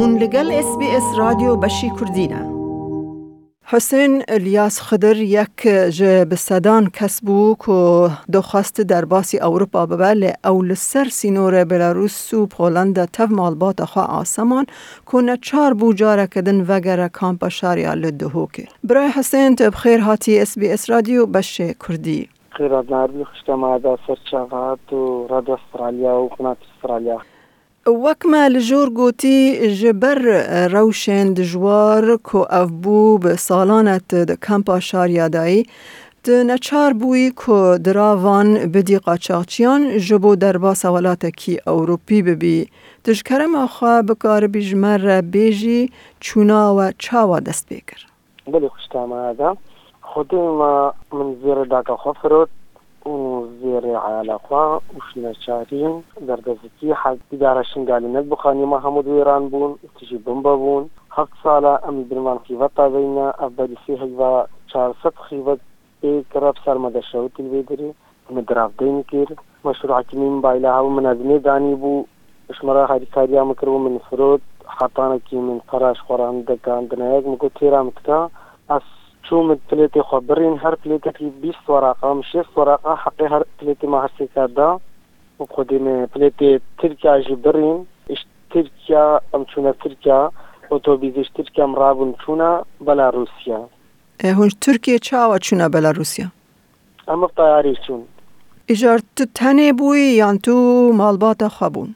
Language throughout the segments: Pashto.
هون لگل اس بی اس رادیو بشی کردینه حسین الیاس خدر یک جه بسدان کس بو که دخواست در باسی اوروپا ببله او لسر سینور بلاروس و پولند تف مالبات خواه آسمان کنه چار بو جاره کدن وگره کامپا شاریا لدهو که برای حسین تو بخیر هاتی اس بی اس رادیو بشه کردی خیر از ناربی خوشتما دا سر چاقات و رادیو استرالیا و قنات استرالیا وکمه لژور گوتی جبر روشند جوار که افبوب سالانت ده کمپ آشار یادایی ده نچار بوی دراوان بدی قچاخچیان جبو درباس اولاتکی اوروپی ببی درش کرم آخواه بکار بیش مر را بیجی چونه و چاوه دست بیکر بلی آدم خودیم زێڕێ عالەخوا وشنەچارین دەردەزیکی حەزیدارەشین گالینەت بخانی مەحەمود وێران بوون تژی بمبە بوون هەفت ساە ئەم برمان قیوە تازەینە ئەبەریسی هەیوا چارسەد خیوەت پێکرب سەرمەدەشەوتی لێدری مدرافدەین کرد مەشروعکیین بایلاها و منەزمێ دانی بوو شمەرە حریکاریا مکرد و من فرۆت حتانەکی من قەراش خۆران دەکاندنەیەک مکو تێرا متکە ئەس Çoğumu pleti xwabirin her pleti bîst weraqam şêf weraqa heqê her pleti me her sêka da û xwedînê pleti Tirkiya jî birîn ji Tirkiya em çûne Tirkiya otobîzê ji Tirkiya em rabûn çûne Belarusya. Hûn ji Tirkiye çawa çûne Belarusya? Em bi tayarî çûn. Îjar tu tenê bûyî yan tu malbata xwebûn?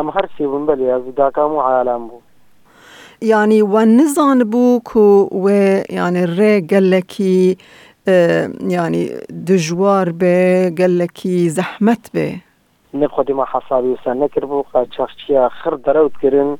Em her sê bûn belê ez daka û alam bû. یعنی و نزانبو کو و یعنی ری گلکی یعنی دجوار به گلکی زحمت به نه خودی ما حسابی وسا نکر بو قاچاقچیا خر درود کرن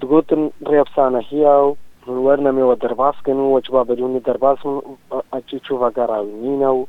دگوتن ریبسانه هیاو ورنمی و درباس کنو و چبا بدونی درباس اچی چوبا گراوی نینو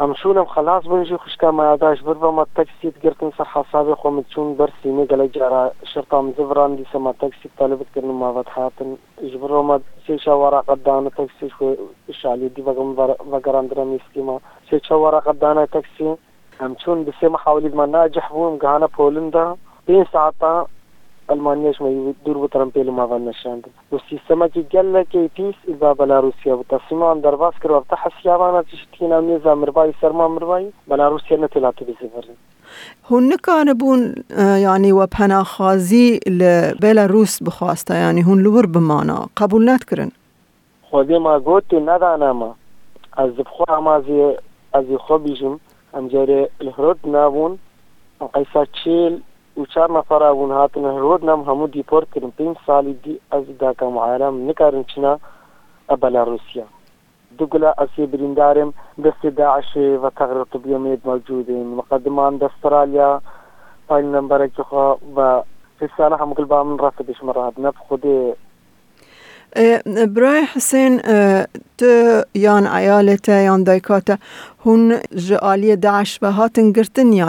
ئەم شوونم خلاص بنجی خوشکەمەداش بر بەمە تەکسیت گرتن سەر حسابی خۆ من چوون بەرسینە گەلە جارە شرتام زبران دیسەمە تەکسی تەلبتکردن ماوەت هاتن ji birma sê çewara qedana teksî xê şalî dîvegim vegerandira mîskîma sê çewara qedana teksî em çûn bi sê mehawlî me nacih bûm gihana polin de pênc saata Almanya Durbutran mavanlaşandı. Rusistema gelle keytis ilba bela Rusya bu tasima andervas kır vapta hasyavana çeşitliğine neza mırbayı serma mırbayı bela Rusya ne telatı bizi verin. هون بون يعني وبهناخازي لبيلاروس بخواسته يعني هون لور بمانا قبول نتكرن خودی ما گوت ندانم از بخوا ما از از خو بیجم امجره الهرود نابون قیسا چیل و چهار نفر اون هاتن رود نم همو دیپورت کردن پنج سالی دی از داکا معالم نکردن چنا ابلا روسیا دوگلا اسی بریندارم دست داعش و تغرط بیومید موجودین مقدمان دسترالیا پایل نمبر اکی و حسانه همو کل با من رفت بشمرات نف خوده أه، برای حسین أه، تو یان عیالت یان دایکاته هون جعالی داعش به هاتن گرتن یا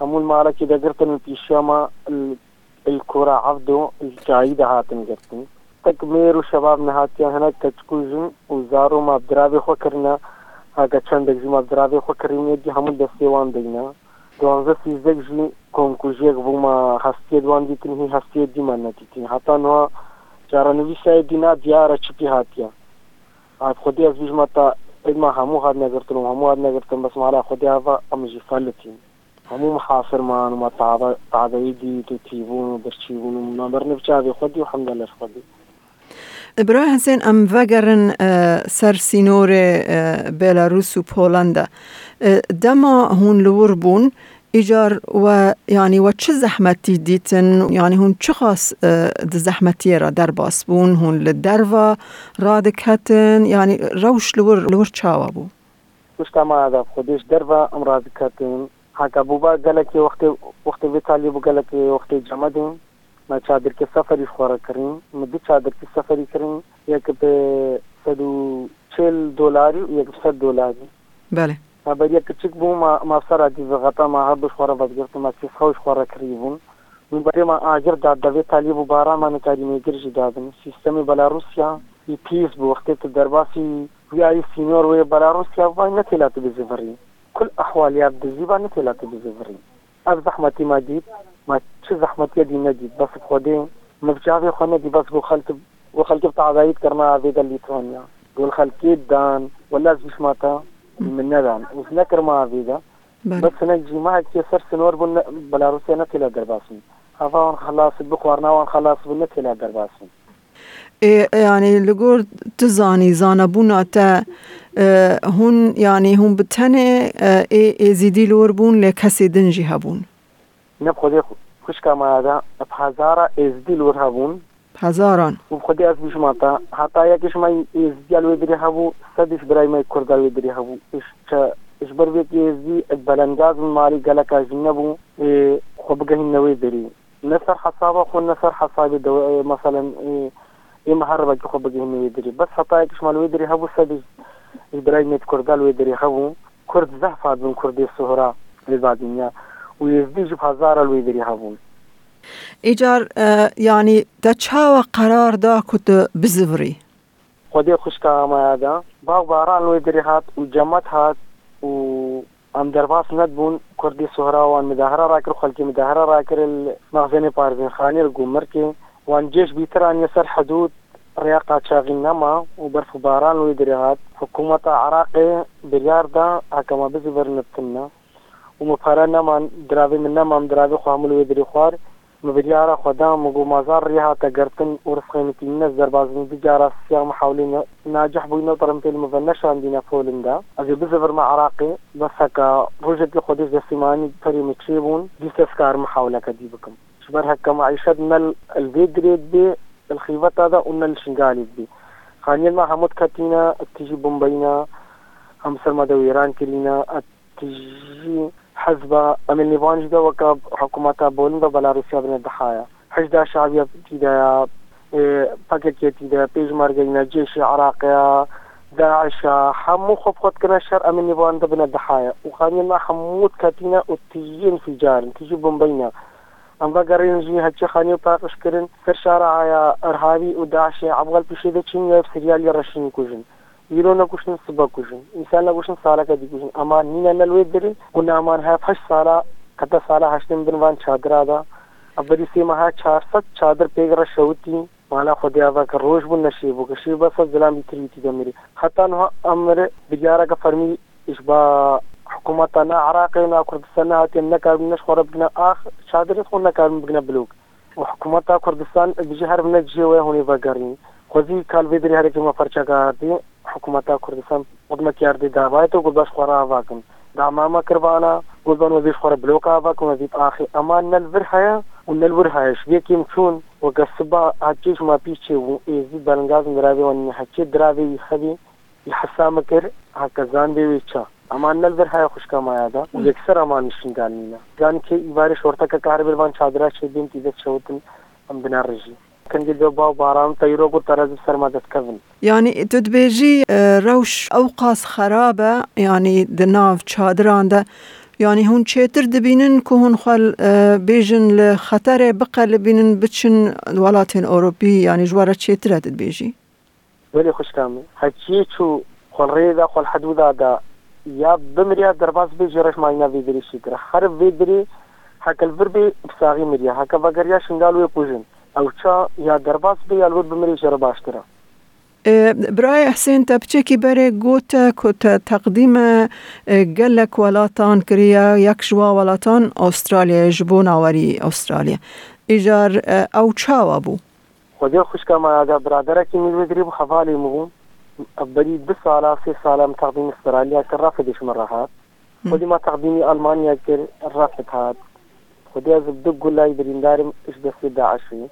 همون مالا كده قرتن في الشامة الكرة عبدو الجايدة هاتن قرتن تك ميرو شباب نهاتيا هنا كتكوزن وزارو ما بدرابي خوكرنا هاكا هاگا چند جي ما بدرابي خوكرين كرين يجي همون دستيوان دينا دوانزه سيزدك جي كونكوجيك بوما هستيه دوان ديتن هي هستيه ديمان نتيتن حتى نوا چارانوی سای دینا دیار چپی هاتیا آب خودی از بیش تا ادما همو هاد نگرتنم همو هاد نگرتنم بس مالا خودی هوا امجی فالتین همو حاصر ما ما تعض تعضيدي تتيبون برتيبون ما برني خودی خدي والحمد الله خدي برای حسین ام وگرن اه، سر سینور اه، بلاروس و پولند اه، دما هون لور بون ایجار و یعنی و چه زحمتی دیتن یعنی هون چه خاص زحمتی را در باس بون هون لدر و رادکتن یعنی روش لور لور چاوا بو مش تمام هذا خودش و امراض كاتن հակաբուբա գալակի ուղտի ուղտի վիտալի գալակի ուղտի ջամադին ما چادر کې سفرې خوره کړې نو د چادر کې سفرې کړې یک په 140 دولار یو 100 دولار بله خبر یک چک بو ما ما سره دې غطا ما هب خوره بدګرت ما چې خوش خوره کړې وم نو بری ما اجر د دوی طالب بارا ما نه کاری میګر شي دا د سیستم بلاروسیا پی پیس بو وخت ته درواسي وی آی سینور وی بلاروسیا وای نه تلاتو به زفرې كل أحواليات بجيبها نتلاتي بجبرين أب زحمة ما جيب ما شو زحمتي دي نجيب بس بخودين مبجاوي خانه دي بس بخلت وخلت بتعذيب كرنا عبيد الليتوانيا والخلكي دان ولا ماتا من ندان وسنا كرما عبيدا بس نجي معك يصير سنور بلاروسيا نتلا درباسين هذا خلاص بقوارنا وان خلاص بنتلا درباسين يعني لگور تزاني زانبونا تا هون يعني هون بتنه اي زيدي لور بون لكسي دنجي هبون نب خودي خوش كما هذا بحزارة ازدي لور هبون هزاران و خودی از بشما تا حتا یکش ما ازدی الوی دری هبو صدیش برای ما کرد الوی دری هبو اش چه اش بر بیت ازدی بلنگاز ماری گلک از نبو خوب گهی نوی دری نصر حسابه خون نصر حسابه مثلا imaharabaga aho bagahimye wediri bas hatayek shumal wediri habu sabi ibrahimiyet kurdal wediri habu kurd zahfadun kurdi suhra libazinya ويزدي جب هزار الويدري هبون ایجار یعنی دا چاو قرار دا کت بزوری خودی خوش کاما دا باغ باران لوی دری هات و جمعت هات و ام درباس ند بون کردی سهرا و مدهره را کر خلکی مدهره را کر مغزن پارزین خانی رو گمر که Vanceş bitiran yasar hudud ریاقا چاغینما او برف باران وی دریات حکومت عراق بریار دا اکما بزی برنتنا او مفارنا من دراوی مننا مم دراوی خامل وی دری خوار مبریارا خدا مگو مازار ریها تا گرتن ورس قیمتین نز دربازن بجارا سیا محاولین ناجح بوینا طرم فیلم فنشان دینا فولندا از بزی برما عراقی بس هکا وجد خودش دستیمانی پری مچیبون دیستسکار محاوله کدی بکم شبرها كما من البيدريد بي الخيبات هذا قلنا الشنقاليد بي خانيا ما حمود كاتينا تجي بومبينا هم سلمى دويران كلينا تجي حزب امن نيفانج دا وكاب حكومتا بولندا بلاروسيا بن الضحايا حشدا شعبية تيدا إيه، باكيت تيدا بيج مارجينا جيش عراقيا داعش حمو خب خط كنا الشر امن نيفانج بن الضحايا وخانيا ما حمود كاتينا وتجي انفجار تجي بومبينا Ambagarın zü hacı hani patış kirin sır şaraya erhavi u daşe abgal pişide çin ya serial yarışın kujun. ویرونه کوشن صبح کوشن انسان له کوشن سالا کا دی کوشن اما نین نه لوی درې ګنا امان ہے فش سالا کته سالا هشتم دن وان چادرا دا ابدی سی مها 400 چادر پیګره شوتی مالا خدیا وا کا روش بن نصیب کو شی بس ظلم تری تی دمری خطا نو امر بجارا کا فرمی اشبا hukumatlarni Araqiyni, Kurdistonni hakamlik qilib qo'ribni ah shadiriz xonna qilib biluk. حکومت کردستان بجهر من جیوه هونی بگرین خوزی کالوی دری هرکی ما پرچا گار دی حکومت کردستان قدمه کیار دی دعوای تو گلباش خورا آواکن داماما کروانا گلبان وزیش خورا بلوک آواکن وزیب آخی امان نلور حیا و نلور حیش بیکیم چون و گسبا آچیش ما پیش چی و ایزی برنگاز مراوی و نیحچی دراوی خبی یحسام کر حکزان بیوی چا amanlar bir haya kuşkamayada yekser aman işin ganina gan ke ibariş orta kakar bir van çadıra çedin tide çavutun ambina reji كنجي باو باران طيرو كو ترز سرما دسكفن يعني تدبيجي اه، روش اوقاس خرابه يعني دناف چادران ده يعني هون چتر دبينن كو هون خل اه، بيجن لخطر بقل بينن بچن ولاتين اوروبي يعني جوارا چتر دبيجي ولي خوش كامل هچي چو خل ريدا خل حدودا دا ya bimiriya derbas bê jê reş mayîna vê derê şî kir her vê derê hekilvir bê pisaxî miriya hekevegeriya şingal wê qujin ew ça ya derbas bê ya li wir bimirê jê re baştir e برای حسین تبچکی بره گوت کت تقدیم گلک ولاتان کریا یک جوا ولاتان استرالیا جبون آوری استرالیا ایجار او چاوا بو خودی خوش کما دا برادر کی میوه دریب حوالی مو بری dü sala sê sala min teqdîmê Astraliya kir Rafedê ji min rehat. Xwedî ma teqdîmê Almanya kir Rafed hat. Xwedî ez bi du gulayê birîndarîm ji destê Daişê.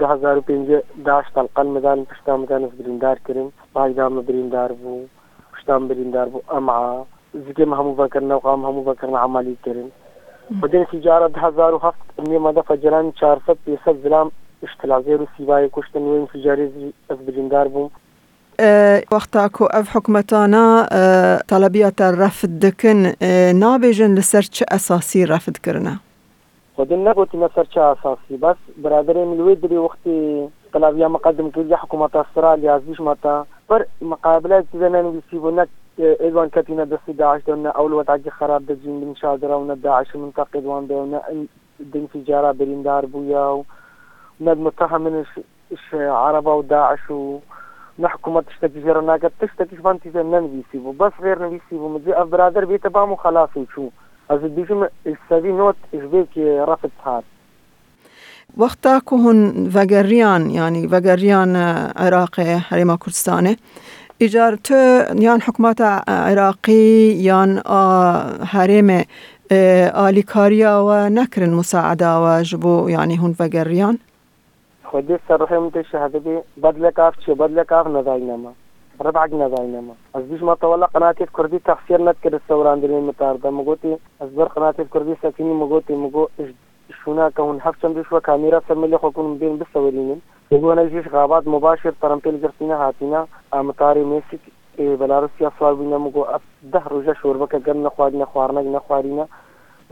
Di hezar û pêncî Daş telqel medan pişta medan ez birîndar kirin. Bagda me birîndar bû, pişta me birîndar bû Em'a. Zikê me hemû vekirine û qam hemû vekirine emalî kirin. Xwedên sîcara di hezar û heft nêma defa ciran çarsed pêsed zilam iştilazê û sîbayê kuştin wên sîcarê ez birîndar bûm. وەختاکو ئەف حکوومەتانە تەلەبیاتە طلبية دکن دكن نابجن چ اساسي ڕەفتکردە خودن نەگوتی لەسەر چ ئاساسی بەس برادرێ ملوێ دری وختی تەلاویە مەقدم کردی حكومة استراليا زیشمەتە بەر مقابلات زەنە نویسی بوو نەک إذا بس داعش دونا أول وضع خراب دجين من شادرة ونا داعش منتقد وان دونا دين في جارة برين دار بويا وناد متهم من عربة وداعش و نه حکومت غير انا قد تشتكي ما انت زين بو بس غیر بو بيسيبو اف برادر بيتا بامو خلاص وشو از بيجم السبي نوت اشبيك رفت هات وقتا که هن وگریان یعنی وگریان آه، عراق حريمة کردستانه إجار تو يان حكومات عراقی يان آه, آه، آلیکاریا و نکرن مساعده و جبو یعنی هن وگریان؟ حديث الرحيم تشهد بدل كاف شي بدل كاف نذاينما ربعك نذاينما از بيش ما طول قناتي كردي تفسير نت كرد سوران دلين متارده مغوتي از بر قناتي كردي سكيني مغوتي مغو شونا كون حفشم بيش وكاميرا سملي حكون بين بسورينين يقول انا جيش غابات مباشر ترمبيل جرسينا هاتينا امتاري ميسك بلاروسيا سوال بينا مغو ده رجا شوربك قرن خوارنا خوارنا خوارنا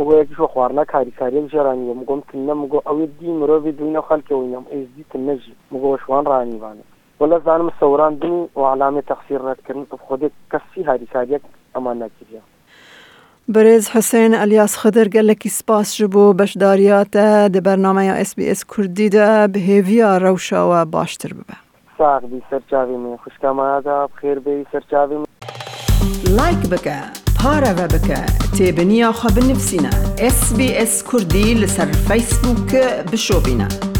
بۆیەکی خواردنا کاریکاریە ژێرانی مگۆم تنە مگۆ ئەوێ دی مرۆڤ دوینە خەلکە وینم ئێزدی تنەژی مگۆشوان ڕانیوانە ولا زانم سەوراندنی و علامێ تەخسیر ڕەتکردن خودێک کەسی هاریکاریەک ئەمان نەکردە برز حسین الیاس خدر گلکی سپاس جبو بشداریات ده برنامه یا اس بی اس کردی ده بهیویا روشا و باشتر ببه ساق بی سرچاوی من خوشکم آده بخیر بی سرچاوی من لایک بکه و پارە بە بکە تێبنییا خە بنفسینە SسBS کوردی لەسەر فەیسبووکە بشۆبینە.